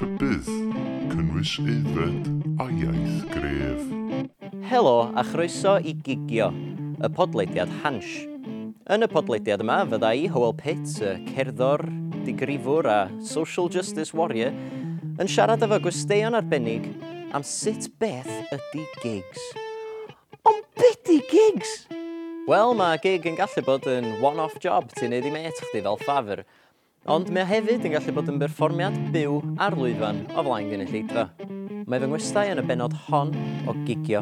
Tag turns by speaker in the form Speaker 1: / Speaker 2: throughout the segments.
Speaker 1: rhybydd, cynnwys aeddfed a iaith gref.
Speaker 2: Helo a chroeso i Gigio, y podleidiad Hans. Yn y podleidiad yma fydda i Howell Pitt, y cerddor, digrifwr a social justice warrior, yn siarad efo gwesteion arbennig am sut beth ydy gigs. Ond beth ydy gigs? Wel, mae gig yn gallu bod yn one-off job ti'n neud i met chdi fel ffafr, Ond mae hefyd yn gallu bod yn berfformiad byw ar lwyfan o flaen gynulleidfa. Mae fy ngwestai yn y benod hon o gigio,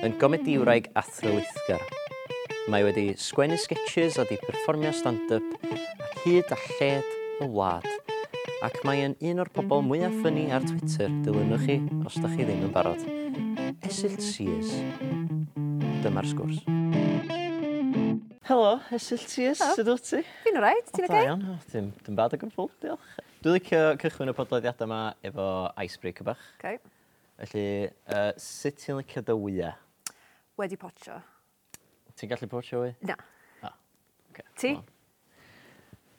Speaker 2: yn gomediwraig a thrylithgar. Mae wedi sgwennu sketches a di perfformio stand-up ac hyd a lled y wlad. Ac mae yn un o'r pobol mwyaf ffynnu ar Twitter dilynwch chi os da chi ddim yn barod. Esill Sears. Dyma'r sgwrs. Helo, Esyll
Speaker 3: Ties,
Speaker 2: sut wyt ti?
Speaker 3: Fi'n wreit, ti'n oce?
Speaker 2: Iawn, o, dim, dim bad o gwbl, diolch. Dwi'n licio cychwyn y podlediadau yma efo icebreaker bach.
Speaker 3: Okay.
Speaker 2: Felly, uh, sut ti'n licio dy wyau?
Speaker 3: Wedi potio.
Speaker 2: Ti'n gallu potio wy?
Speaker 3: Na.
Speaker 2: Ah, okay.
Speaker 3: Ti?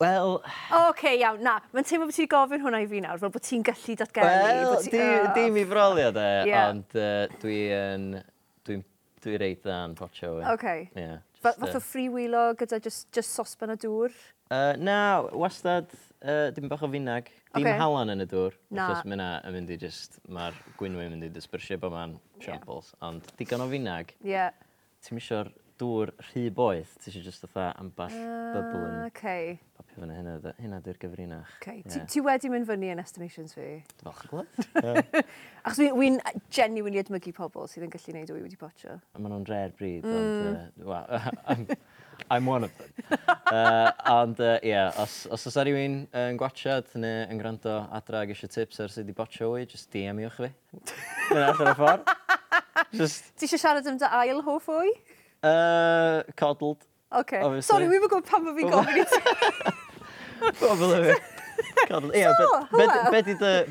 Speaker 2: Wel...
Speaker 3: O, okay, iawn, na. Mae'n teimlo bod ti'n gofyn hwnna i fi nawr, fel bod ti'n gallu datgelu.
Speaker 2: Wel,
Speaker 3: ti...
Speaker 2: di,
Speaker 3: oh.
Speaker 2: di mi froliad e,
Speaker 3: yeah.
Speaker 2: ond uh, dwi'n dwi, dwi, dwi reid dda'n potio wy.
Speaker 3: Okay.
Speaker 2: Yeah.
Speaker 3: Fa fath o
Speaker 2: uh,
Speaker 3: freewheelo gyda just, just sosban y dŵr?
Speaker 2: Uh, na, wastad uh, dim bach o finag. Dim
Speaker 3: okay.
Speaker 2: halan yn y dŵr.
Speaker 3: Na.
Speaker 2: Achos mae yn mynd i just, mae'r gwynwy'n mynd i dispersio bod ma'n siampls. Yeah. Ond digon o finag.
Speaker 3: Ie. Yeah.
Speaker 2: Ti'n misio'r dŵr rhy boeth, ti eisiau just fatha amball uh, bubl yn
Speaker 3: ah, okay.
Speaker 2: popio fyny hynna, hynna di'r gyfrinach.
Speaker 3: Okay.
Speaker 2: Yeah.
Speaker 3: Ti, ti wedi mynd fyny yn estimations fi?
Speaker 2: Falch yn gwybod.
Speaker 3: Achos fi'n wi, genuinely edmygu pobl sydd yn gallu gwneud o i wedi potio.
Speaker 2: Maen nhw'n rare breed,
Speaker 3: mm.
Speaker 2: ond, uh, well, I'm, I'm one of them. uh, ond, ie, uh, yeah, os, os oes rhywun yn uh, gwachad neu yn gwrando adra ag eisiau tips ar sut i botio wy, just DM-iwch fi. Dyna allan y ffordd. Just...
Speaker 3: Ti eisiau siarad am dy ail hoff fwy?
Speaker 2: Uh, coddled.
Speaker 3: Okay.
Speaker 2: Obviously.
Speaker 3: Sorry, wi'n were gwybod pan fo fi'n gofyn i ti.
Speaker 2: Probably fi. Coddled. Ie,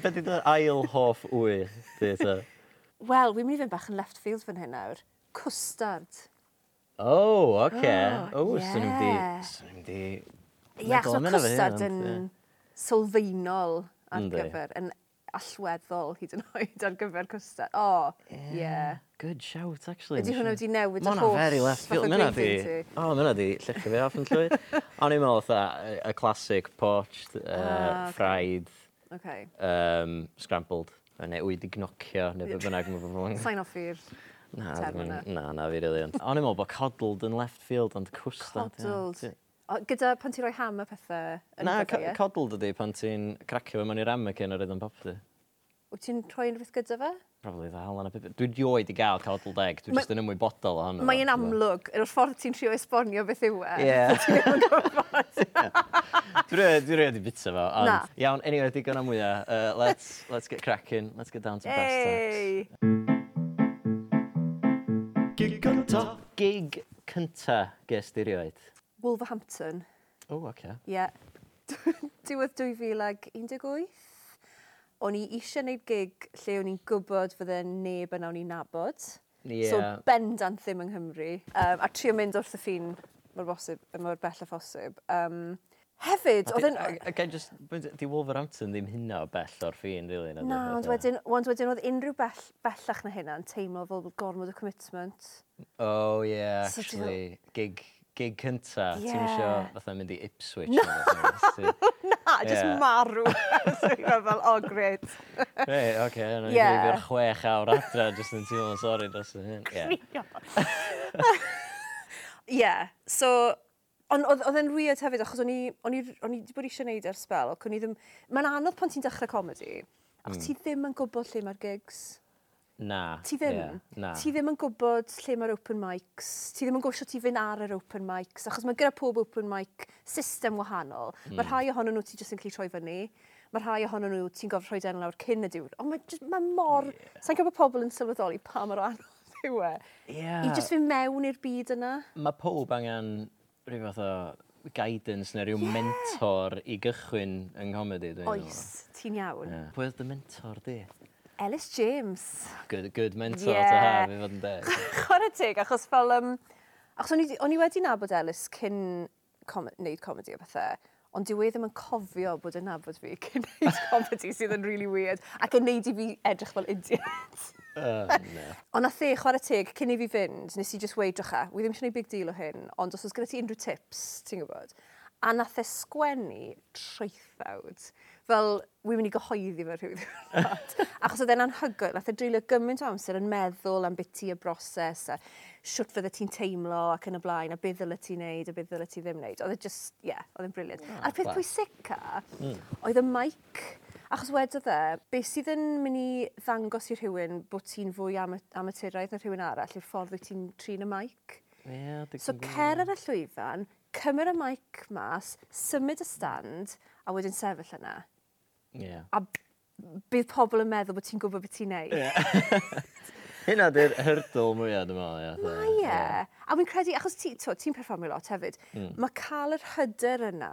Speaker 2: be di dy ail hoff wy?
Speaker 3: Wel, wi'n mynd i fynd bach yn left field fan hyn nawr. Cwstard.
Speaker 2: Oh, oce.
Speaker 3: Oh,
Speaker 2: oh swn i'n ni'n
Speaker 3: di...
Speaker 2: Swn i'n di...
Speaker 3: Ie, achos cwstard yn
Speaker 2: yeah.
Speaker 3: sylfaenol ar gyfer. Yn allweddol hyd yn oed ar gyfer cwster. O, oh, yeah. yeah.
Speaker 2: Good shout, actually.
Speaker 3: Ydy hwnna wedi newid yr holl
Speaker 2: very left field. Mae'na di, o, mae'na di, llechu fi off yn llwy. O'n i'n meddwl, y, y classic poached, uh,
Speaker 3: ah, okay.
Speaker 2: fried,
Speaker 3: okay.
Speaker 2: Um, scrambled, neu i gnocio, neu beth bynnag mae pobl
Speaker 3: Sign off i'r
Speaker 2: Na, na, na, fi rili. Really. O'n i'n meddwl bod coddled yn left field, ond cwstad.
Speaker 3: Coddled. O, gyda pan ti'n rhoi ham a pethau yn
Speaker 2: Na,
Speaker 3: co pethau,
Speaker 2: ie? codl dydi pan ti'n cracio fe mewn i'r amacyn ar ydyn popty.
Speaker 3: Wyt ti'n rhoi unrhyw beth gyda fe?
Speaker 2: Probably dda, halen a pipit. Dwi'n dioed i gael codl deg, dwi'n
Speaker 3: Ma-
Speaker 2: jyst yn ymwybodol ohono.
Speaker 3: Mae
Speaker 2: yn
Speaker 3: amlwg, yr ffordd ti'n trio esbonio beth yw e.
Speaker 2: Ie. E. Dwi re- dwi rhaid i bita fo, ond...
Speaker 3: Na.
Speaker 2: Iawn, anyway, digon o mwyaf. Uh, let's, let's get cracking, let's get down to brass Ei!
Speaker 3: tacks.
Speaker 1: Gig
Speaker 2: cynta ges di rioed.
Speaker 3: Wolverhampton.
Speaker 2: O, oh, okay.
Speaker 3: Ie. Diwedd 2018. O'n i eisiau gwneud gig lle o'n i'n gwybod fydde neb yn awn i'n nabod.
Speaker 2: Yeah.
Speaker 3: So bendant ddim yng Nghymru. Um, a trio mynd wrth y ffin mor bosib, mor bell a phosib. Um, hefyd, oedd yn...
Speaker 2: Again, just, di Wolverhampton ddim hynna o bell o'r ffin, really. Na,
Speaker 3: na ond wedyn, ond wedyn oedd unrhyw bell, bellach na hynna yn teimlo fel gormod o commitment.
Speaker 2: Oh, yeah,
Speaker 3: so,
Speaker 2: actually. Gig gig cynta, yeah.
Speaker 3: ti'n
Speaker 2: isio fatha mynd i Ipswich? No, no,
Speaker 3: na, yeah.
Speaker 2: just
Speaker 3: marw. so i'n fel, oh, great.
Speaker 2: Rei, oce, okay, yna yeah.
Speaker 3: i
Speaker 2: fi'r chwech awr adra, just yn teimlo'n sori dros y hyn. Ie,
Speaker 3: yeah, so Ond oedd e'n weird hefyd, achos o'n i, o'n i, o'n i wedi bod eisiau gwneud ar spel, ac o'n i ddim... Mae'n anodd pan ti'n dechrau comedi, achos mm. ti ddim yn gwybod lle mae'r gigs.
Speaker 2: Na.
Speaker 3: Ti ddim?
Speaker 2: Yeah, na.
Speaker 3: Ti ddim yn gwybod lle mae'r open mics. Ti ddim yn gwybod ti fynd ar yr open mics. Achos mae gyda pob open mic system wahanol. Mm. Mae rhai ohonyn nhw ti jyst yn gallu troi fyny. Mae rhai ohonyn nhw ti'n gofod rhoi den lawr cyn y diwrnod. Ond mae, just, mae mor... Yeah. Sa'n gwybod pobl yn sylweddoli pa mor anodd yw e.
Speaker 2: Yeah.
Speaker 3: I just fynd mewn i'r byd yna.
Speaker 2: Mae pob angen rhyw fath o guidance neu rhyw yeah. mentor i gychwyn yng Nghymru.
Speaker 3: Oes, ti'n iawn.
Speaker 2: Yeah. Pwy oedd dy mentor di?
Speaker 3: Ellis James.
Speaker 2: Good, good mentor
Speaker 3: yeah.
Speaker 2: to have, i fod yn deg.
Speaker 3: Chwarae teg, achos fel... Um, achos o'n i, on i wedi nabod Ellis cyn com wneud comedi o bethau, ond dyw e ddim yn cofio bod yn nabod fi cyn neud comedy sydd yn really weird, ac yn neud i fi edrych fel idiot.
Speaker 2: uh, no.
Speaker 3: Ond nath e, chwarae teg, cyn i fi fynd, nes i just weid drycha, e, wy ddim eisiau gwneud big deal o hyn, ond os oes gyda ti unrhyw tips, ti'n gwybod, a nath e sgwennu treithawd fel, wy'n mynd i gyhoeddi fe rhyw ddiwrnod. Achos oedd e'n anhygoel, nath e dreulio gymaint o amser yn meddwl am beth ti y broses, a siwt fydde ti'n teimlo ac yn y blaen, a beth ddyle ti'n neud, a beth ddyle ti ddim neud. Oedd e just, ie, yeah, oedd e'n briliant. Oh, A'r peth pwysica, mm. oedd y mic, achos wedodd e, beth sydd yn mynd i ddangos i rhywun bod ti'n fwy am amaturaidd na rhywun arall, yw'r ffordd wyt ti'n trin y mic.
Speaker 2: Yeah,
Speaker 3: so cer ar y llwyfan, cymryd y mic mas, symud y stand, a wedyn sefyll yna.
Speaker 2: Yeah.
Speaker 3: A bydd pobl yn meddwl bod ti'n gwybod beth ti'n neud.
Speaker 2: Hynna di'r hyrdl mwyaf, dwi'n meddwl.
Speaker 3: Mae e. A wy'n credu, achos ti'n ti, ti perfformio lot hefyd,
Speaker 2: mm.
Speaker 3: mae cael yr hyder yna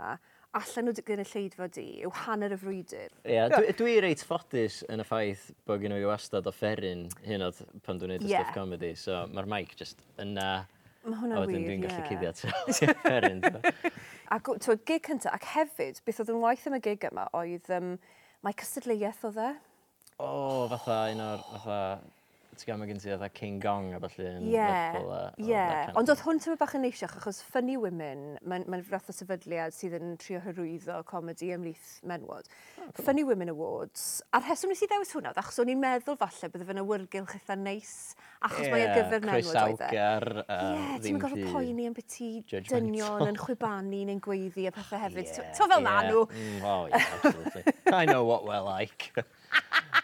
Speaker 3: allan nhw gyda lleidfa di yw hanner y frwydr.
Speaker 2: Ie, yeah, dwi, dwi reit ffodus yn y ffaith bod gen i wastad o fferin hyn oedd pan dwi'n neud y
Speaker 3: yeah.
Speaker 2: stuff comedy, so mae'r mic just yna.
Speaker 3: Mae hwnna'n wir,
Speaker 2: ie. Dwi'n gallu cuddio to.
Speaker 3: ac twyd, gig cyntaf, ac hefyd, beth oedd yn waith am y gig yma oedd, um, mae cystadleuaeth e.
Speaker 2: o dde. O, oh, fatha un o'r, fatha, ti'n gael mae gen ti oedd King Gong a falle yn
Speaker 3: yeah,
Speaker 2: Lerpwl.
Speaker 3: Ie,
Speaker 2: yeah.
Speaker 3: ond oedd hwn tyma bach yn eisiach achos Funny Women, mae'n ma fath o sefydliad sydd yn trio hyrwyddo comedi ymlith menwod. Oh. Funny Women Awards, a'r heswm nes i ddewis hwnna, achos o'n i'n meddwl falle bydde fe'n awyrgylch eitha neis, achos yeah, mae ar gyfer menwod oedd e.
Speaker 2: Chris Awgar, uh,
Speaker 3: Ie, ti'n gorfod poeni yn
Speaker 2: byti
Speaker 3: dynion yn chwibanu neu'n gweiddi a pethau hefyd.
Speaker 2: Yeah,
Speaker 3: to fel yeah.
Speaker 2: na
Speaker 3: nhw.
Speaker 2: Mm, oh, yeah, absolutely. I know what we're like.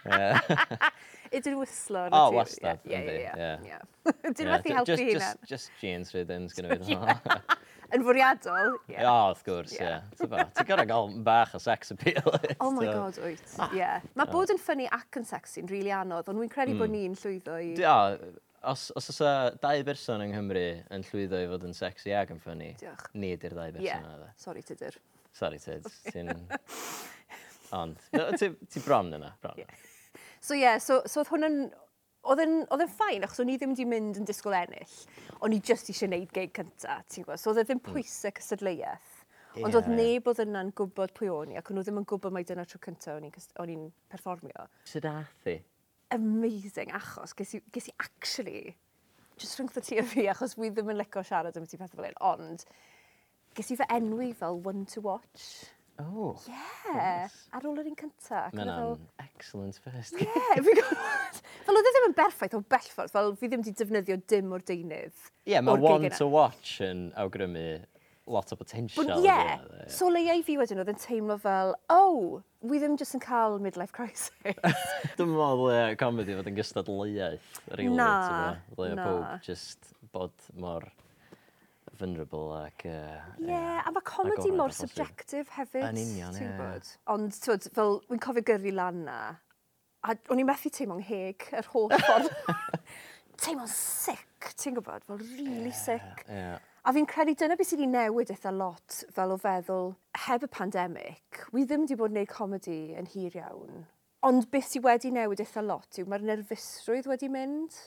Speaker 3: Ydyn nhw?
Speaker 2: O, oh, wastad.
Speaker 3: Ie, ie, ie. Dyn
Speaker 2: nhw
Speaker 3: methu helpu hynna.
Speaker 2: Just jeans rhythm's gyda fi.
Speaker 3: Yn fwriadol? Ie.
Speaker 2: O, wrth gwrs, ie. Ti'n gorau gael bach o sex appeal.
Speaker 3: Oh my god, wyt. Ah. Ie. Mae oh. bod yn ffynnu ac yn sexy'n rili anodd, ond wy'n credu bod hmm. ni'n llwyddo i...
Speaker 2: O, Os, os oes dau berson yng Nghymru yn llwyddo i fod yn sexy ac yn ffynnu, ni ydy'r dau berson yna.
Speaker 3: Sorry, Tudur.
Speaker 2: Sorry, Ted. Ti'n... Ond, ti bron yna, bron yna.
Speaker 3: So ie, yeah, so, so oedd hwnna'n... Oedd yn ffain, achos o'n i ddim wedi mynd yn disgwyl ennill. O'n i just eisiau gwneud gig cynta, ti'n gwybod? So oedd e ddim hmm. pwysau cysadleuaeth. Yeah. Ond oedd neb oedd yna'n gwybod pwy o'n i, ac o'n nhw ddim yn gwybod mai dyna tro cyntaf o'n i'n perfformio.
Speaker 2: Sut ath i?
Speaker 3: Amazing, achos ges i, ges i actually just rhwngth y tu a fi, achos fi ddim yn licio siarad am ti pethau fel un, ond ges i fy enwi fel one to watch.
Speaker 2: O.
Speaker 3: Ie. Yeah. Ar ôl yr un cynta.
Speaker 2: Mae hwnna'n excellent first.
Speaker 3: Ie, yeah, fi gwybod. Fel oedd e ddim yn berffaith o bellffordd, fel fi ddim wedi defnyddio dim o'r deunydd.
Speaker 2: Ie,
Speaker 3: yeah, mae
Speaker 2: one to watch yn awgrymu lot o potential.
Speaker 3: Ie,
Speaker 2: yeah. yeah.
Speaker 3: so leia i fi wedyn oedd yn teimlo fel, oh, wi ddim jyst yn cael midlife crisis.
Speaker 2: Dwi'n meddwl leiau comedy fod yn gystadleuaeth, rili.
Speaker 3: Na, na.
Speaker 2: Pob, jyst bod mor vulnerable ac...
Speaker 3: Ie, uh, yeah, a mae
Speaker 2: comedi
Speaker 3: mor subjective hefyd.
Speaker 2: Yn union, ie.
Speaker 3: Yeah. Ond, twyd, fel, wy'n cofio gyrru lan na, a o'n i'n methu teimlo'n heg yr holl ffordd. teimlo'n sick, ti'n gwybod, fel really yeah, sick.
Speaker 2: Yeah.
Speaker 3: A fi'n credu dyna beth sydd wedi newid eitha lot fel o feddwl, heb y pandemig, wi ddim wedi bod yn gwneud comedi yn hir iawn. Ond beth sydd wedi newid eitha lot yw mae'r nerfusrwydd wedi mynd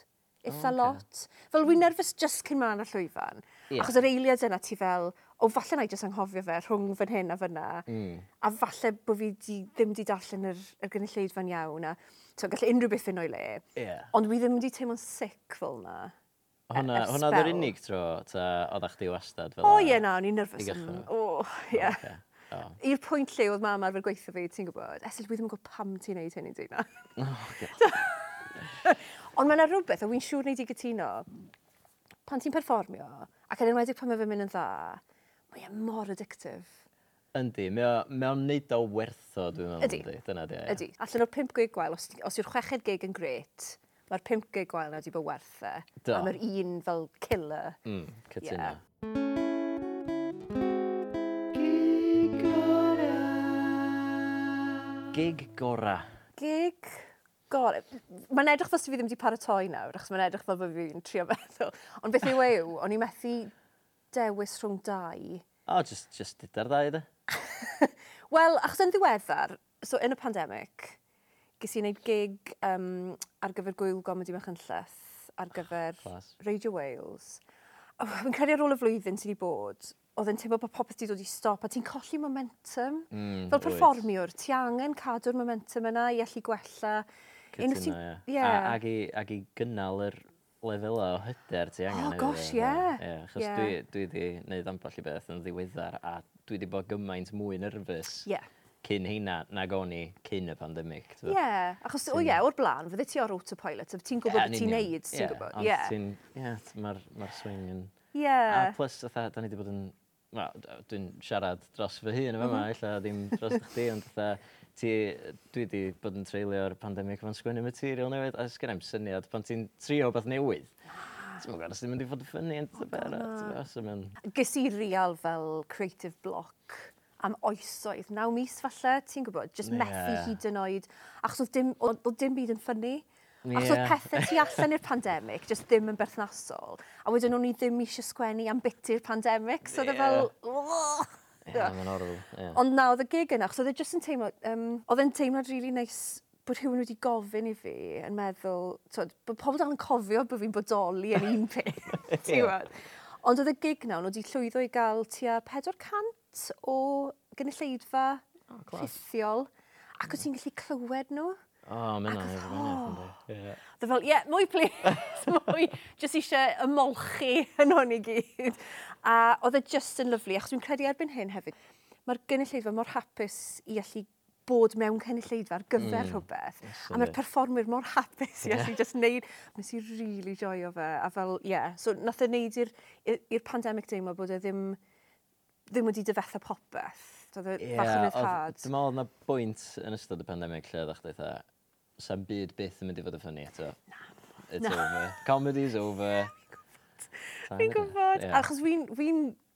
Speaker 3: eitha
Speaker 2: oh, okay.
Speaker 3: lot. Fel wi'n hmm. nerfus just cyn mlaen y llwyfan.
Speaker 2: Yeah.
Speaker 3: Achos yr eiliad yna ti fel, o falle na i jyst anghofio fe rhwng fan hyn a fyna,
Speaker 2: mm.
Speaker 3: a falle bod fi di, ddim wedi darllen yr, yr gynulleidfa'n iawn, a so, gallu unrhyw beth yn o'i le,
Speaker 2: yeah.
Speaker 3: ond fi ddim wedi teimlo'n sic fel na.
Speaker 2: Hwna,
Speaker 3: er,
Speaker 2: er hwna
Speaker 3: ddwy'r
Speaker 2: unig tro, ta oeddach chdi wastad fel
Speaker 3: O ie, na, o'n i'n nerfus. O, ie. I'r pwynt lle oedd mam arfer gweithio fi, ti'n gwybod, esil dwi ddim yn gwybod pam ti'n neud hyn i dyna. Ond mae yna rhywbeth, a wy'n siŵr neud i gytuno, pan ti'n perfformio, ac yn enwedig pan mae fe'n mynd yn dda, mae e mor addictif.
Speaker 2: Yndi, mae o- mae o'n neud o wertho, dwi'n meddwl.
Speaker 3: Ydi.
Speaker 2: yndi? Dyna di. ie.
Speaker 3: Ydy. Allan o'r 5 gig gwael, os, os yw'r chweched gig yn gret, mae'r 5 gig gwael na wedi bod werth e.
Speaker 2: Do.
Speaker 3: A mae'r un fel killer.
Speaker 2: Mm, cytuno.
Speaker 3: Ie.
Speaker 2: Gig gora.
Speaker 3: Gig gora. Gig god, mae'n edrych fel sydd fi ddim wedi paratoi nawr, achos mae'n edrych fel bod fi'n trio meddwl. Ond beth yw yw, o'n i methu dewis rhwng dau.
Speaker 2: O, oh, just, just dyda'r ddau, ydy?
Speaker 3: Wel, achos yn ddiweddar, so yn y pandemig, ges i wneud gig um, ar gyfer gwyl gomedi mach yn ar gyfer
Speaker 2: Class.
Speaker 3: Radio Wales. Fi'n credu ar ôl y flwyddyn sydd wedi bod, oedd yn teimlo bod popeth wedi dod i stop, a ti'n colli momentum.
Speaker 2: Mm,
Speaker 3: Fel perfformiwr, ti angen cadw'r momentum yna i allu gwella
Speaker 2: cytuno, si...
Speaker 3: ie.
Speaker 2: Yeah. Ag, i, ag i gynnal yr lefelau o hyder ti angen.
Speaker 3: Oh, gosh, ie.
Speaker 2: Yeah. Yeah, achos
Speaker 3: yeah.
Speaker 2: dwi, dwi di wneud amball i beth yn ddiweddar a dwi di bod gymaint mwy nerfus
Speaker 3: Yeah
Speaker 2: cyn heina nag o'n i cyn y pandemig.
Speaker 3: Ie, yeah, achos o ie, o'r blaen, fydde ti o'r autopilot, a ti'n gwybod beth ti'n neud, ti'n gwybod.
Speaker 2: Ie, yeah. mae'r ma swing yn...
Speaker 3: Ie.
Speaker 2: A plus, da ni wedi bod yn... Wel, dwi'n siarad dros fy hun yma,
Speaker 3: mhm.
Speaker 2: mm -hmm. illa ddim dros chdi, ond ti, dwi wedi bod yn treulio'r pandemig fan sgwennu material newydd, a sgen i'm syniad pan ti'n trio beth newydd. Ah. Ti'n meddwl, os ti'n mynd i fod yn ffynnu yn dy bera.
Speaker 3: Gys i real fel creative block am oesoedd, naw mis falle, ti'n gwybod, just
Speaker 2: yeah.
Speaker 3: methu hyd yn oed, achos oedd dim, oedd dim byd yn ffynnu. Yeah.
Speaker 2: Achos
Speaker 3: oedd pethau tu allan i'r pandemig, just ddim yn berthnasol. A wedyn o'n i ddim eisiau sgwennu am bit i'r pandemig, so oedd
Speaker 2: yeah.
Speaker 3: fel,
Speaker 2: yeah, mae'n horrible. Yeah.
Speaker 3: Ond na, oedd y gig yna, oedd e just yn teimlo, um, oedd e'n teimlad really nice bod rhywun wedi gofyn i fi yn meddwl, twod, bod pobl dal yn cofio bod fi'n bodoli yn un peth, ti'n gwybod. Ond oedd y gig na, nawn wedi llwyddo i gael tua 400 o gynulleidfa oh, rhithiol, ac o ti'n gallu clywed nhw.
Speaker 2: O, mae
Speaker 3: hynna'n
Speaker 2: anodd
Speaker 3: yn
Speaker 2: edrych yn edrych.
Speaker 3: Dwi fel, ie, yeah, mwy plis, mwy, jyst eisiau ymolchi yn hwn i gyd. A oedd e just yn lyflu, achos dwi'n credu erbyn hyn hefyd, mae'r gynulleidfa mor hapus i allu bod mewn cynulleidfa ar gyfer mm, rhywbeth. Yes, a mae'r perfformwyr mor hapus i yeah. allu just neud. Nes i rili really joio fe. A fel, ie. Yeah. So, nath e neud i'r pandemig deimlo bod e ddim, ddim wedi dyfetha popeth. Doedd e
Speaker 2: yeah,
Speaker 3: bach yn
Speaker 2: edrych
Speaker 3: hard.
Speaker 2: Dwi'n meddwl na bwynt yn ystod y pandemig lle ddech chi dweud sa'n byd byth yn mynd i fod yn ffynnu eto. It's
Speaker 3: na.
Speaker 2: over. Comedy's over.
Speaker 3: Fi'n gwybod.
Speaker 2: Yeah.
Speaker 3: Achos fi'n fi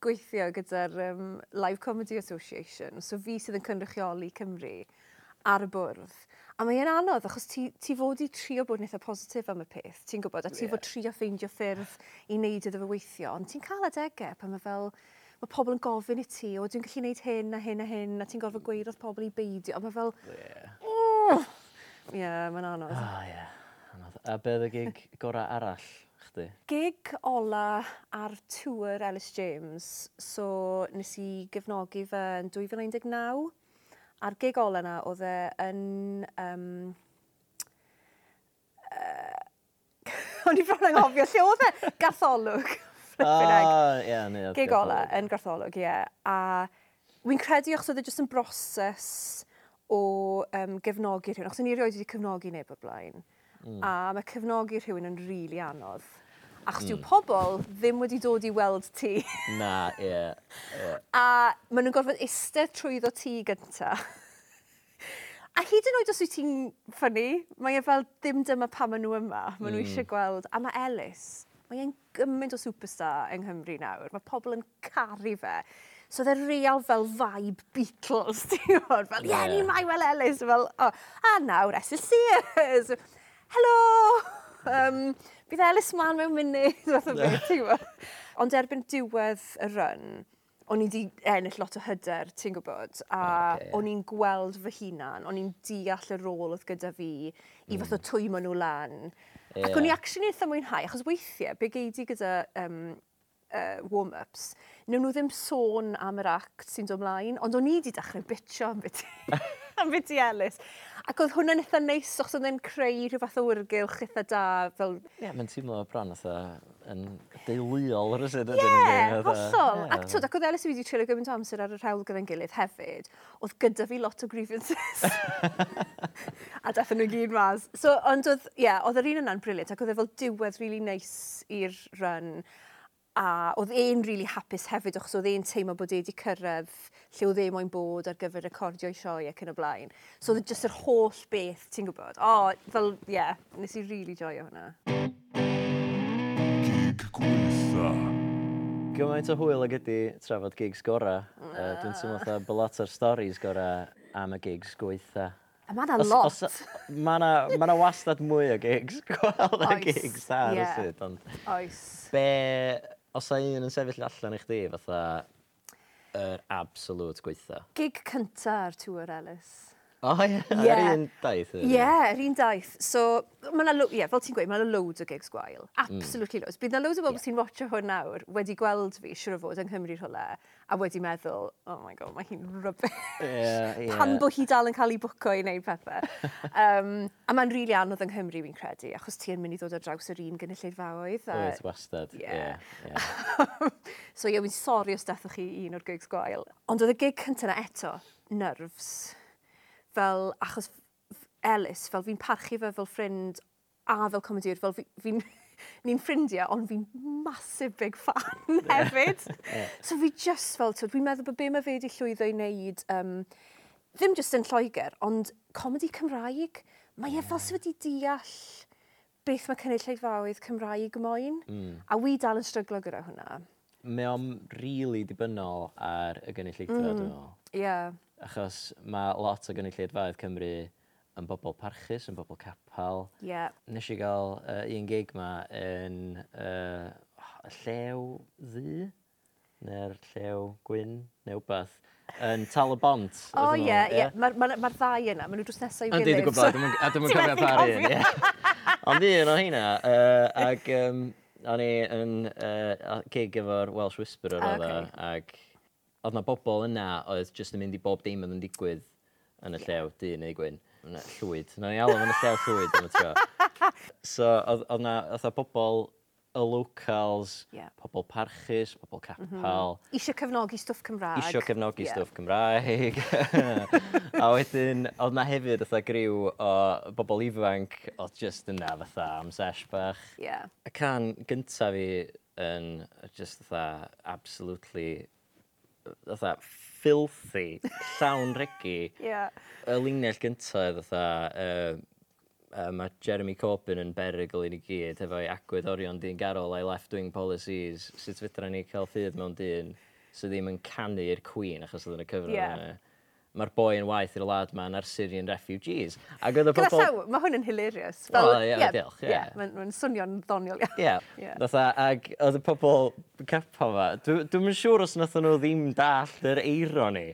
Speaker 3: gweithio gyda'r um, Live Comedy Association, so fi sydd yn cynrychioli Cymru ar y bwrdd. A mae'n anodd, achos ti, ti fod i trio bod yn eitha positif am y peth, ti'n gwybod, a ti
Speaker 2: yeah.
Speaker 3: fod trio ffeindio ffyrdd i wneud iddo fe weithio, ond ti'n cael adegau pan mae fel, mae pobl yn gofyn i ti, o dwi'n gallu gwneud hyn a hyn a hyn, a ti'n gorfod gweud wrth pobl i beidio, a mae fel,
Speaker 2: yeah.
Speaker 3: Ie, yeah, mae'n anodd.
Speaker 2: O, ie. Yeah. Anodd. A beth y gig gorau arall chdi?
Speaker 3: Gig ola ar tŵr Ellis James. So, nes i gefnogi fe yn 2019. A'r gig ola yna oedd e yn... Um, uh, o'n i bron anghofio lle oedd e gartholwg.
Speaker 2: Ah, ie, yeah,
Speaker 3: Gig ola yn gartholwg, ie. Yeah. A wy'n credu achos oedd e jyst yn broses o um, gefnogi rhywun, achos ni erioed wedi cefnogi neb o blaen. Mm. A mae cefnogi rhywun yn rili really anodd. Achos mm. dyw pobl ddim wedi dod i weld ti.
Speaker 2: Na, ie. Yeah, yeah.
Speaker 3: A maen nhw'n gorfod eistedd trwyddo ti gynta. a hyd yn oed os wyt ti'n ffynnu, mae e fel ddim dyma pa maen nhw yma. Maen nhw eisiau mm. gweld. A mae Ellis, mae e'n gymaint o superstar yng Nghymru nawr. Mae pobl yn caru fe. So oedd real fel vibe Beatles, ti'n gwybod? Fel, ie, yeah. ni mai wel Ellis. fel. Oh. A nawr, Esil Sears. Helo! Um, bydd Ellis ma'n mewn munud, fath o beth, ti'n gwybod? Ond erbyn diwedd y run, o'n i wedi ennill lot o hyder, ti'n gwybod, a
Speaker 2: okay.
Speaker 3: o'n i'n gweld fy hunan, o'n i'n deall y rôl oedd gyda fi mm. i fath o hmm. twymo nhw lan. Yeah.
Speaker 2: Ac
Speaker 3: o'n i actually eitha mwynhau, achos weithiau, be gei di gyda um, uh, warm-ups, newn nhw ddim sôn am yr act sy'n dod ymlaen, ond o'n i wedi dechrau bitio am beth am beth i Elis. Ac oedd hwnna'n eitha neis, achos oedd e'n creu rhyw fath o wyrgylch eitha da. Fel...
Speaker 2: Ie, mae'n teimlo bron eitha yn deuluol rysyn.
Speaker 3: Ie, yeah, hollol. Ac twyd, ac oedd Elis wedi treulio gymaint o amser ar y rhawl gyda'n gilydd hefyd, oedd gyda fi lot o grievances. a dath nhw gyd mas. So, ond oedd, ie, yeah, oedd yr un yna'n briliant, ac oedd e fel diwedd rili really neis i'r run a oedd e'n really hapus hefyd achos oedd e'n teimlo bod e wedi cyrraedd lle oedd e moyn bod ar gyfer recordio'i sioe ac yn y blaen. So oedd e just yr holl beth, ti'n gwybod? O, oh, fel, ie, yeah, nes i really joio hwnna.
Speaker 1: Gig gweitha.
Speaker 2: Gymaint o hwyl ag ydy trafod gigs gora. Uh, Dwi'n teimlo fatha blot o'r storys gora am y gigs gweitha.
Speaker 3: A mae yna lot.
Speaker 2: Os, mae yna ma wastad mwy o gigs. Gweld y gigs da, yeah. Ond
Speaker 3: oes.
Speaker 2: Be os a un yn sefyll allan i chdi fatha yr absolute gweitha?
Speaker 3: Gig cynta ar Tŵr Ellis.
Speaker 2: O, oh, ie. Yeah.
Speaker 3: Yr
Speaker 2: un daith?
Speaker 3: Ie, yeah, yr un daith. So, ma na yeah, fel ti'n gweud, mae yna loads o gigs gwael. Mm. Absolutely mm. loads. Bydd na loads o bobl yeah. sy'n watcho hwn nawr wedi gweld fi, siwr o fod, yng Nghymru rhywle, a wedi meddwl, oh my god, mae hi'n rybys.
Speaker 2: Yeah, yeah.
Speaker 3: Pan bod hi dal yn cael ei bwco i wneud pethau. um, a mae'n rili really anodd yng Nghymru fi'n credu, achos ti yn mynd i ddod ar draws yr un gynulleid fawydd. A...
Speaker 2: Wyt, wastad. Yeah.
Speaker 3: yeah,
Speaker 2: yeah.
Speaker 3: so, ie, yeah, fi'n sori os dethwch chi un o'r gigs gwael. Ond oedd y gig cyntaf eto, nerves fel, achos Ellis, fel fi'n parchu fe fel ffrind a fel comediwr, fel fi'n... Fi ni'n ffrindiau, ond fi'n massive big fan hefyd. So fi just fel, twyd, fi'n meddwl bod be mae fe wedi llwyddo i wneud, um, ddim just yn Lloegr, ond comedi Cymraeg, mae e fel sydd wedi deall beth mae cynulleidfawydd Cymraeg moyn, mm. a wi dal yn stryglo gyda hwnna.
Speaker 2: Mae o'n rili really dibynnol ar y gynulleidfa, mm. dwi'n meddwl.
Speaker 3: Ie. Yeah.
Speaker 2: Achos mae lot o gynulleidfaoedd Cymru yn bobl parchus, yn bobl capal.
Speaker 3: Ie. Yeah.
Speaker 2: Nes i gael uh, un gig ma yn uh, llew ddu, neu'r llew gwyn, neu wbeth yn tal y bont.
Speaker 3: O ie, ie. Mae'r ma, ma ddau yna, maen nhw drws nesaf i gilydd.
Speaker 2: Yn dweud y gwybod, a
Speaker 3: dwi'n
Speaker 2: cofio par un. Ond un o hynna, uh, ac um, o'n i yn uh, gig efo'r Welsh Whisperer oedd e,
Speaker 3: okay.
Speaker 2: ac oedd na bobl yna oedd jyst yn mynd i bob dim oedd yn digwydd yn y llew, yeah. dyn neu gwyn. Na, llwyd. Na ni alw yn y llew llwyd am y tro. So, oedd na oedd na bobl y locals,
Speaker 3: yeah.
Speaker 2: pobl parchus, pobl mhm. capal. Mm -hmm.
Speaker 3: Isio cefnogi stwff Cymraeg.
Speaker 2: Isio cefnogi
Speaker 3: yeah.
Speaker 2: stwff Cymraeg. a wedyn, oedd na hefyd oedd griw o bobl ifanc oedd just yna fatha am sesh bach.
Speaker 3: Yeah.
Speaker 2: Y can gyntaf fi yn just fatha absolutely fatha, filthy, llawn regu.
Speaker 3: yeah.
Speaker 2: Y linell gyntaf, fatha, uh, uh, mae Jeremy Corbyn yn berygl i ni gyd efo'i agwedd orion di'n garol a'i left-wing policies. Sut fydra ni cael ffydd mewn dyn sydd ddim yn canu'r Queen achos oedd yn y cyfrol
Speaker 3: yeah.
Speaker 2: yna mae'r boi yn waith i'r lad ma'n ar Syrian refugees. Ac oedd y pobl...
Speaker 3: Gyda mae hwn yn hilarious.
Speaker 2: Fel, oh, yeah, yeah, diolch, yeah.
Speaker 3: yeah Mae'n ma swnio'n ddoniol iawn. Yeah.
Speaker 2: yeah. yeah. ac oedd y pobl capo fa, dwi'n dwi siŵr os nath nhw ddim dall yr eironi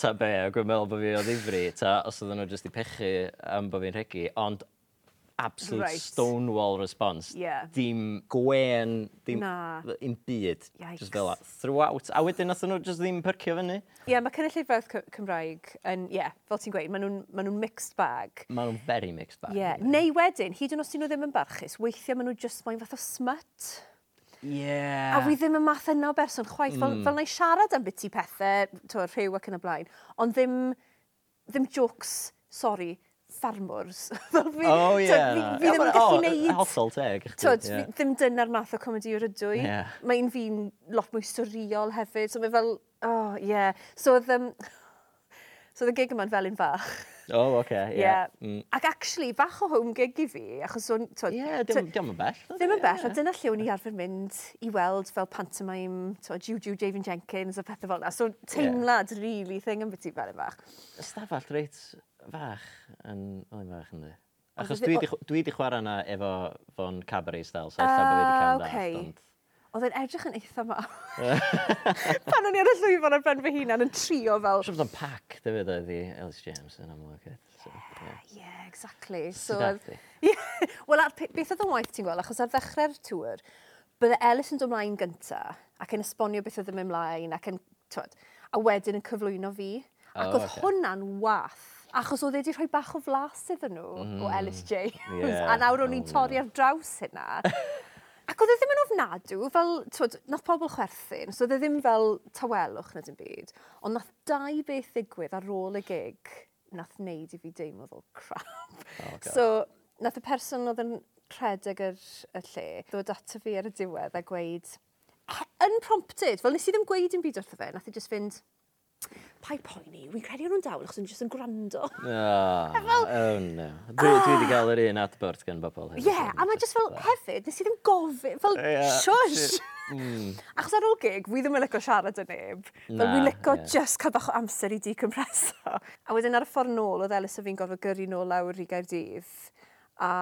Speaker 2: ta be, ac yn meddwl bod fi o ddifri, ta os oedden nhw jyst i pechu am bod fi'n rhegi, ond absolute
Speaker 3: right.
Speaker 2: stonewall response.
Speaker 3: Yeah.
Speaker 2: Dim gwen, dim
Speaker 3: Na.
Speaker 2: un byd.
Speaker 3: Yikes.
Speaker 2: Just fel that. throughout. A wedyn nath nhw just ddim percio fyny.
Speaker 3: Ie, yeah, mae cynulleidfaoedd Cymraeg yn, ie, yeah, fel ti'n gweud, maen nhw'n ma nhw mixed bag.
Speaker 2: Maen nhw'n very mixed bag.
Speaker 3: Ie, yeah. neu wedyn, hyd yn os dyn nhw ddim yn barchus, weithiau maen nhw just moyn fath o smut.
Speaker 2: Yeah.
Speaker 3: A fi ddim yn math yna o berson chwaith. Mm. Fel, fel na i siarad am biti pethau, to, rhyw ac yn y blaen. Ond ddim, ddim jokes, sorry, ffarmwrs. fel fi,
Speaker 2: oh, ie.
Speaker 3: fi, fi ddim yn gallu neud.
Speaker 2: Hollol teg.
Speaker 3: Tod, yeah. ddim dyna'r math o comedi o'r ydw i.
Speaker 2: Yeah.
Speaker 3: Mae'n fi'n lot mwy storiol hefyd. So mae fel, oh, yeah. So oedd, um, so oedd y gig yma'n fel un fach.
Speaker 2: Oh, oce, okay,
Speaker 3: yeah. yeah.
Speaker 2: Mm.
Speaker 3: Ac actually, bach o home gig i fi, achos o'n...
Speaker 2: Ie,
Speaker 3: yeah,
Speaker 2: dim, dim yn bell.
Speaker 3: Ddim yn bell, a dyna lle o'n i arfer mynd i weld fel pantomime, to, Juju, Javin Jenkins a pethau fel yna. So, teimlad yeah. really thing yn beth i fel un fach.
Speaker 2: Ystafell reit fach yn oen fach ynddi. Achos dwi wedi chwarae yna efo fo'n cabaret style, so ah, ella bod
Speaker 3: wedi
Speaker 2: cael okay. dalt.
Speaker 3: Oedd e'n edrych yn eitha ma. Pan o'n i ar y llwyfan ar ben fy hunan yn trio fel...
Speaker 2: Siwr bod o'n pac, dyfyd oedd i Ellis James yn amlwg. So, yeah.
Speaker 3: yeah, exactly.
Speaker 2: So,
Speaker 3: yeah. Wel, beth oedd yn waith ti'n gweld? Achos ar ddechrau'r tŵr, bydde Ellis yn dod ymlaen gynta ac yn esbonio beth oedd yn mynd mlaen ac yn, twyd, a wedyn yn cyflwyno fi. Ac
Speaker 2: oh,
Speaker 3: oedd
Speaker 2: okay.
Speaker 3: hwnna'n wath Achos oedd wedi rhoi bach o flas iddyn nhw mm. o mm-hmm. Ellis James.
Speaker 2: Yeah.
Speaker 3: a nawr o'n i'n
Speaker 2: oh,
Speaker 3: torri ar draws hynna. Ac oedd e ddim yn ofnadw, fel, twyd, nath pobl chwerthin, so oedd e ddim fel tawelwch na dim byd, ond nath dau beth ddigwydd ar ôl y gig nath wneud i fi deimlo fel crap.
Speaker 2: Oh, God.
Speaker 3: so, nath y person oedd yn rhedeg yr, y lle ddod ato fi ar y diwedd a gweud, unprompted, fel nes i ddim gweud yn byd wrtho fe, nath e i just fynd, pa'i poeni, wy'n credu nhw'n dawl, achos nhw'n jyst yn gwrando.
Speaker 2: Oh, fel, oh no. Dwi, dwi wedi ah! cael yr un adbort gan bobl hefyd.
Speaker 3: Ie, yeah, a mae jyst fel hefyd, nes i ddim gofyn, fel
Speaker 2: yeah,
Speaker 3: shush!
Speaker 2: Mm.
Speaker 3: Achos ar ôl gig, fi ddim yn licio siarad yn neb. Fel fi'n licio
Speaker 2: yeah.
Speaker 3: just cael bach o amser i decompreso. A wedyn ar y ffordd nôl, oedd Elis o fi'n gorfod gyrru nôl lawr i Gaerdydd. A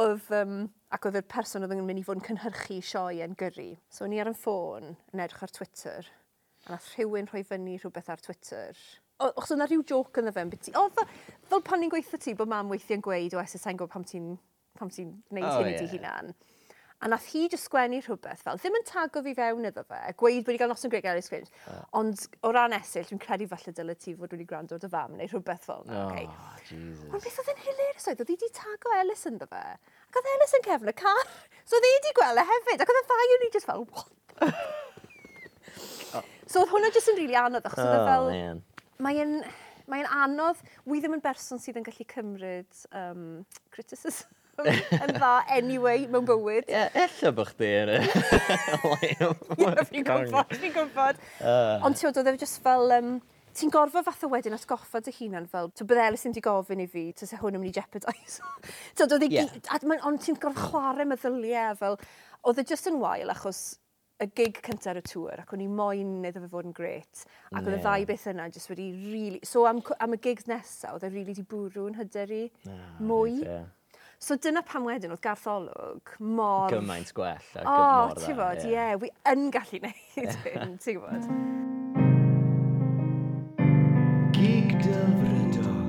Speaker 3: oedd, um, ac oedd y person oedd yn mynd i fod yn cynhyrchu sioe yn gyrru. So, ni ar y ffôn yn edrych ar Twitter a nath rhywun rhoi fyny rhywbeth ar Twitter. Ochs yna rhyw joc yn y fe, beth ti... O, fel, fel pan ni'n gweithio ti, bod mam weithiau'n gweud, o, es ysau'n gwybod pam ti'n pam ti'n gwneud
Speaker 2: oh,
Speaker 3: hyn yeah.
Speaker 2: i
Speaker 3: ti hunan. A nath hi just sgwennu rhywbeth fel, ddim yn tago fi fewn iddo fe, gweud bod i gael noson greu gael ei sgrin. Ond o ran esill, dwi'n credu falle dyle ti fod wedi gwrando dy fam neu rhywbeth fel yna.
Speaker 2: Oh,
Speaker 3: okay.
Speaker 2: Jesus.
Speaker 3: Ond beth oedd yn hilarious oedd, oedd hi wedi tago Ellis ynddo fe. Ac oedd Ellis yn cefn y car, so oedd hi wedi gweld e hefyd. Ac oedd e y ddau o'n i just fel, what? So oedd hwnna jyst yn rili really anodd, achos oedd e
Speaker 2: oh,
Speaker 3: fel... Mae'n mae anodd, wi ddim yn berson sydd yn gallu cymryd um, criticism yn dda anyway mewn bywyd.
Speaker 2: Ie, yeah, ella bod chdi yn y...
Speaker 3: Fi'n gwybod, fi'n gwybod. Ah. Ond ti'n oedd e just fel... Um, Ti'n gorfod o wedyn atgoffa dy hunan fel, Ti'n bydd Elis yn di gofyn i fi, ti'n se hwn yn mynd i jeopardise. so, e yeah. Ond ti'n gorfod chwarae meddyliau e fel, oedd e just yn wael achos y gig cyntaf y tŵr ac o'n i moyn iddo fe fod yn gret. Ac oedd y
Speaker 2: yeah.
Speaker 3: ddau beth yna jyst wedi really... So am, am y gigs nesaf, oedd e really di bwrw yn hyder i mwy.
Speaker 2: Yeah.
Speaker 3: So dyna pam wedyn oedd gartholwg mor...
Speaker 2: Gymaint gwell a
Speaker 3: oh,
Speaker 2: mor
Speaker 3: ti'n bod, ie, yeah. yeah, wi yn gallu neud hyn, ti'n bod.
Speaker 4: Gig dyfrydol.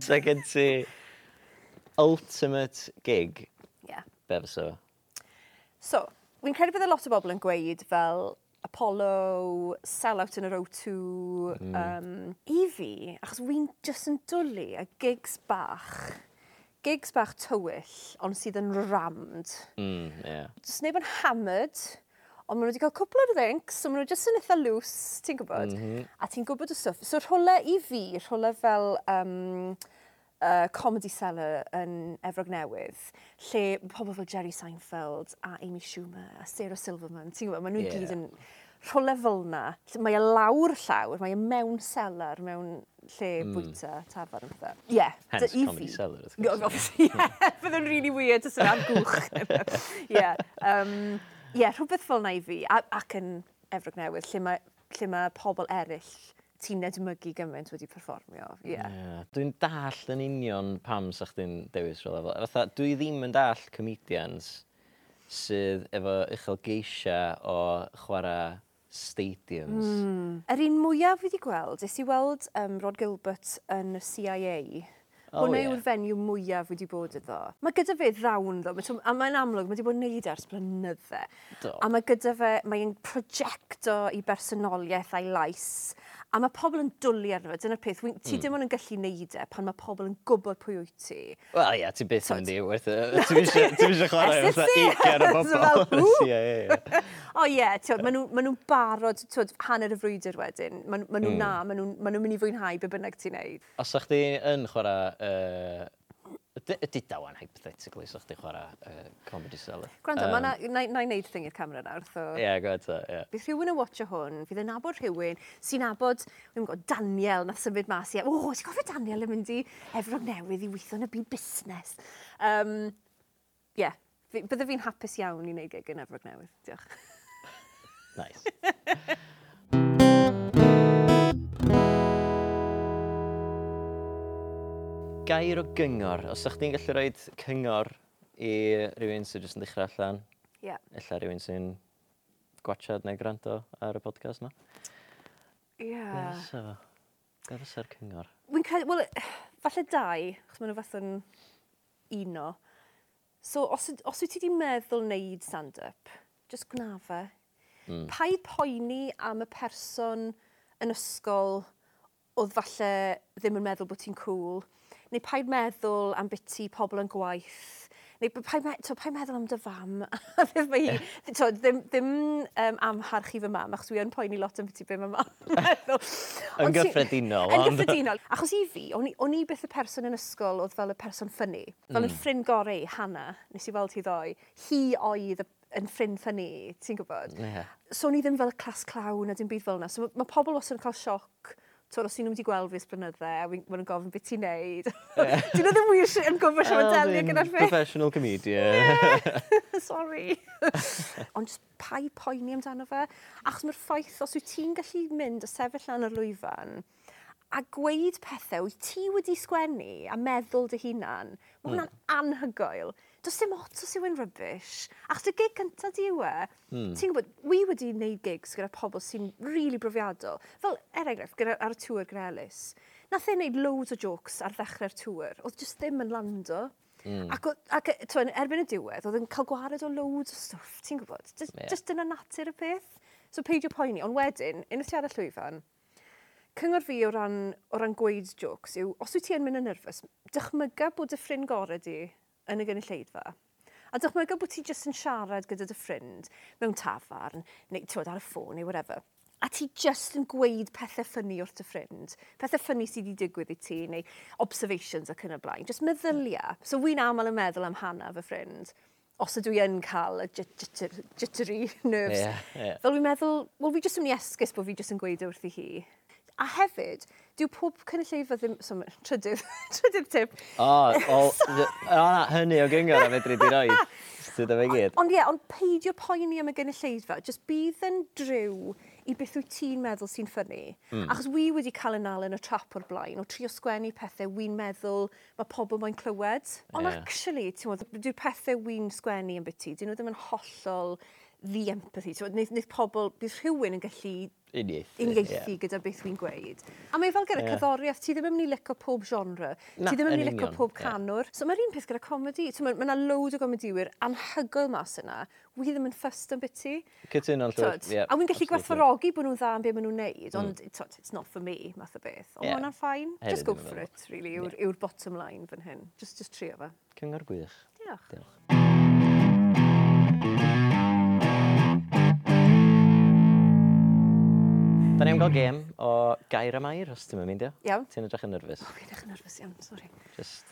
Speaker 2: So gen ti ultimate gig?
Speaker 3: Ie. Yeah.
Speaker 2: Be fysa?
Speaker 3: So, Fi'n credu bydd a lot o bobl yn gweud fel Apollo, sell-out yn yr O2, mm. um, i fi, achos wy'n just yn dwlu a gigs bach, gigs bach tywyll, ond sydd yn rammed.
Speaker 2: Mm, yeah.
Speaker 3: Just neb yn hammered, ond maen nhw wedi cael cwpl o ddrinks, so maen nhw jyst yn eitha loose, ti'n gwybod? Mm -hmm. A ti'n gwybod y stwff. So rhwle i fi, rhwle fel um, uh, comedy cellar yn Efrog Newydd, lle pobl fel Jerry Seinfeld a Amy Schumer a Sarah Silverman, ti'n gwybod, maen nhw yeah. gyd yn rhywle fel yna. Mae e lawr llawr, mae e mewn selar, mewn lle mm. tafod yn pethau. Ie. Yeah,
Speaker 2: Hence
Speaker 3: i
Speaker 2: comedy
Speaker 3: fi.
Speaker 2: cellar, wrth gwrs.
Speaker 3: Ie, fydd really weird os yna'n gwch. Ie, yeah, um, yeah, rhywbeth fel yna i fi, ac yn Efrog Newydd, lle mae, lle mae pobl eraill ti'n edmygu gymaint wedi perfformio. Yeah.
Speaker 2: Yeah. Dwi'n dall yn union pam sa chdi'n dewis fel. Fatha, dwi ddim yn dall comedians sydd efo uchel geisia o chwarae stadiums. Mm.
Speaker 3: Yr un mwyaf fi wedi gweld, ys i weld um, Rod Gilbert yn y CIA.
Speaker 2: Oh,
Speaker 3: Hwna
Speaker 2: yeah.
Speaker 3: yw'r fenyw mwyaf wedi bod iddo. Mae gyda fe ddawn ddo, mae a mae'n amlwg, mae wedi bod yn neud ers blynydde.
Speaker 2: Do.
Speaker 3: A mae gyda fe, mae'n projecto i bersonoliaeth a'i lais A mae pobl yn dwlu arno fe, dyna'r peth. Wy, ti mm. dim ond yn gallu neud e pan mae pobl yn gwybod pwy wyt ti.
Speaker 2: Wel, ie, ti
Speaker 3: beth
Speaker 2: yn i werth y... Ti eisiau chwarae o'r ugain o bobl.
Speaker 3: O ie, maen nhw'n barod twyd, hanner y frwydr wedyn. Maen nhw'n hmm. na, maen nhw'n mynd i fwynhau be bynnag ti'n neud.
Speaker 2: Os ydych chi yn chwarae uh, Ydy dawan hypothetically, so chdi chwarae uh, comedy salad.
Speaker 3: Gwrando, um, na, na, na i wneud thing i'r camera nawr. so...
Speaker 2: Ie, yeah, gwrdd ta, ie. Yeah.
Speaker 3: Bydd rhywun yn watcho hwn, fydd yn nabod rhywun sy'n nabod, wy'n gwybod, Daniel nath symud mas i, e. o, oh, ti'n gofio Daniel yn mynd i Efrog Newydd i weithio yn y byd busnes. Um, ie, yeah. bydde fi'n hapus iawn i wneud gig yn Efrog Newydd, diolch.
Speaker 2: nice. gair o gyngor, os ydych chi'n gallu rhoi cyngor i rhywun sy'n jyst yn dechrau allan,
Speaker 3: yeah.
Speaker 2: illa rhywun sy'n gwachad neu gwrando ar y podcast yma. Ie.
Speaker 3: Yeah.
Speaker 2: So, be fysa'r cyngor?
Speaker 3: Wy'n credu, wel, falle dau, chos maen nhw fath yn uno. So, os, os wyt ti wedi meddwl wneud stand-up, just gwna fe. Mm. Paid poeni am y person yn ysgol oedd falle ddim yn meddwl bod ti'n cool neu paid meddwl am biti pobl yn gwaith, neu paid, me, to, paid meddwl am dy fam. ddim, hi, to, ddim, ddim um, amharchu fy mam, achos dwi yn poeni lot am biti be mae mam Yn
Speaker 2: gyffredinol.
Speaker 3: Yn gyffredinol. Achos i fi, o'n i o'n i beth y person yn ysgol oedd fel y person ffynnu. Fel mm. yn ffrind gorau, Hannah, nes i weld hi ddoe, hi oedd y yn ffrind ffynnu, ti'n gwybod?
Speaker 2: Yeah.
Speaker 3: So, ni ddim fel y clas clawn a dim byd fel yna. So, mae pobl wastad yn cael sioc Tod, os ti'n nhw wedi gweld fi ysbrynydde, a maen nhw'n gofyn beth ti'n neud. Yeah. nhw ddim wir yn gwybod
Speaker 2: siarad
Speaker 3: delio gyda'r fi.
Speaker 2: Professional comedian.
Speaker 3: Sorry. Ond just pai poeni amdano fe. Achos mae'r ffaith, os wyt ti'n gallu mynd a sefyll lan yr lwyfan, a gweud pethau wyt ti wedi sgwennu a meddwl dy hunan, mae hwnna'n mm. anhygoel does dim ot os yw yn rybys. Achos y gig cyntaf di yw e, mm. ti'n gwybod, wi wedi gwneud gigs gyda pobl sy'n rili really brofiadol. Fel, er enghraifft, gyda, ar y tŵr gyda Elis, nath e wneud loads o jokes ar ddechrau'r tŵr, oedd jyst ddim yn lando. Mm. Ac, ac e, twa, erbyn y diwedd, oedd yn cael gwared o loads o stwff, ti'n gwybod, just,
Speaker 2: yeah.
Speaker 3: just yn natur y peth. So peidio poeni, ond wedyn, unwaith ti ar y llwyfan, cyngor fi o ran, o ran gweud jokes yw, os wyt ti yn mynd yn nerfus, dychmyga bod y ffrind gorau di yn y gynulleidfa. A dychmyga bod ti jyst yn siarad gyda dy ffrind mewn tafarn, neu tywed ar y ffôn, neu whatever. A ti jyst yn gweud pethau ffynnu wrth dy ffrind. Pethau ffynnu sydd wedi digwydd i ti, neu observations ac yn y blaen. Jyst meddylia. So wy'n aml yn meddwl am hana fy ffrind os ydw i yn cael y jittery nerves.
Speaker 2: Yeah, yeah.
Speaker 3: Fel fi'n meddwl, wel fi jyst yn mynd i esgus bod fi jyst yn gweud e wrth i hi. A hefyd, dyw pob cynulleidfa ddim... So, trydydd, trydydd tip.
Speaker 2: O, o, o na, hynny o gyngor a fedri di roi. Sydd efo gyd.
Speaker 3: Ond ie, ond peidio poeni am y gynulleidfa. Just bydd yn driw i beth wyt ti'n meddwl sy'n ffynnu. Mm. Achos wi wedi cael yn al yn y trap o'r blaen, o trio sgwennu pethau wi'n meddwl mae pobl mae'n clywed. Ond
Speaker 2: yeah.
Speaker 3: actually, ti'n meddwl, dwi'n pethau wi'n sgwennu yn byti, dyn nhw ddim yn hollol the empathy. Ti'n Nid, nid pobl, bydd rhywun yn gallu
Speaker 2: uniaethu.
Speaker 3: Uniaethu gyda beth wy'n gweud. A mae fel gyda
Speaker 2: yeah.
Speaker 3: cyddoriaeth, ti ddim yn mynd i licio pob genre.
Speaker 2: Na,
Speaker 3: ti ddim yn mynd i licio pob canwr. Yeah. So mae'r un peth gyda comedi. Mae yna ma load o gomediwyr anhygoel mas yna. Wi ddim yn ffyst yn byty.
Speaker 2: Cytun o'n llwyr.
Speaker 3: Yeah, a wy'n gallu gwerthfarogi bod nhw'n dda yn beth maen nhw'n neud, mm. ond tot, it's not for me, math o beth. Ond yeah. hwnna'n ffain. Just go for it, really, yw'r yeah. bottom line fan hyn. Just, just trio fe.
Speaker 2: Cyngor gwych.
Speaker 3: Diolch.
Speaker 2: Diolch. Da ni'n gael hmm. gêm o gair am air, os ti'n mynd,
Speaker 3: Iawn.
Speaker 2: Ti'n edrych yn nerfus.
Speaker 3: Fi'n edrych yn nerfus iawn, sori.
Speaker 2: Just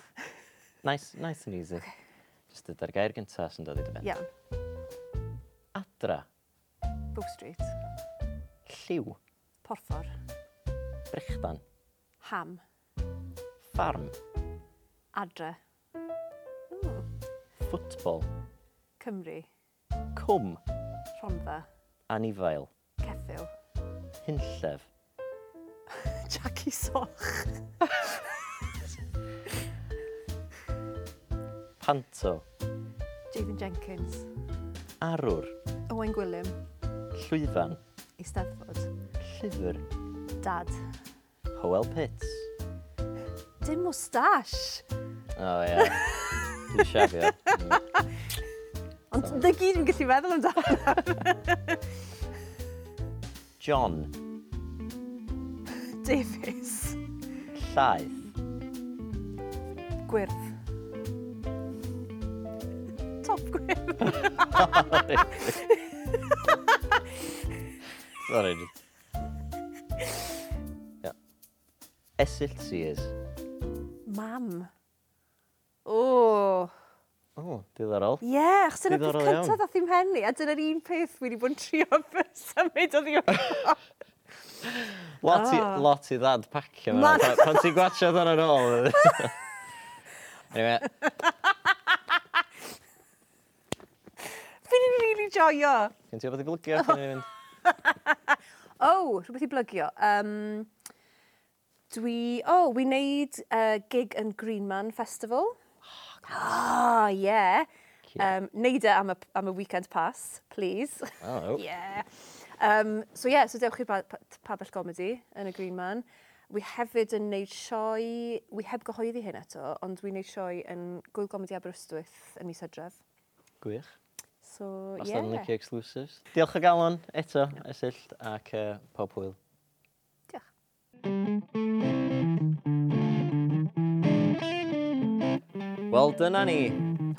Speaker 2: nice, nice and easy. Okay. Just yda'r gair gyntaf sy'n dod i dy ben.
Speaker 3: Iawn.
Speaker 2: Adra,
Speaker 3: Bow Street.
Speaker 2: lliw,
Speaker 3: Porffor.
Speaker 2: brechdan,
Speaker 3: Ham.
Speaker 2: ffarm,
Speaker 3: Adre. Hmm.
Speaker 2: Ww, ffwtbol,
Speaker 3: Cymru.
Speaker 2: cwm,
Speaker 3: Rhondda.
Speaker 2: anifail,
Speaker 3: Ceffil
Speaker 2: hunllef.
Speaker 3: Jackie Soch.
Speaker 2: Panto.
Speaker 3: Stephen Jenkins.
Speaker 2: Arwr.
Speaker 3: Owen Gwilym.
Speaker 2: Llwyfan.
Speaker 3: Eisteddfod.
Speaker 2: Llyfr.
Speaker 3: Dad.
Speaker 2: Howell Pitts.
Speaker 3: Dim moustache.
Speaker 2: O ie. Dwi'n siafio.
Speaker 3: Ond dy gyd yn gallu meddwl amdano.
Speaker 2: John.
Speaker 3: Davies.
Speaker 2: Llaeth.
Speaker 3: Gwyrdd. Top gwyrdd.
Speaker 2: Sorry. yeah. Esill Sears.
Speaker 3: Mam. O,
Speaker 2: diddorol.
Speaker 3: Ie, yeah, achos yna peth cyntaf ddath i'n henni, a dyna'r un peth wedi bod yn trio symud o ddiwrnod.
Speaker 2: lot, i,
Speaker 3: oh.
Speaker 2: lot i ddad pacio. Pan, pan ti'n gwachio ddyn yn ôl. anyway.
Speaker 3: Fi'n i'n really joio.
Speaker 2: Gen ti o beth i blygio?
Speaker 3: O, oh, rhywbeth i blygio. Um, dwi, o, oh, we wneud uh, gig yn Green Man Festival Oh, yeah. Um, neud e am y, am y weekend pass, please.
Speaker 2: Oh.
Speaker 3: yeah. Um, so yeah, so dewch i'r pa pabell comedy yn y Green Man. Wi hefyd yn neud sioe, wi heb gyhoeddi hyn eto, ond wi'n neud sioe yn Gwyl Gomedi Aberystwyth yn mis Hydref.
Speaker 2: Gwych.
Speaker 3: So,
Speaker 2: Os yeah. Os licio exclusives. Diolch o galon eto, no. esillt ac uh, pob hwyl.
Speaker 3: Diolch.
Speaker 2: Wel, dyna ni.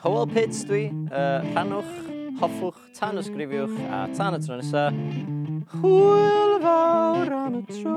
Speaker 2: Howell Pits dwi, uh, rhanwch, hoffwch, tan ysgrifiwch a tan y tro nesaf. Hwyl fawr am y tro.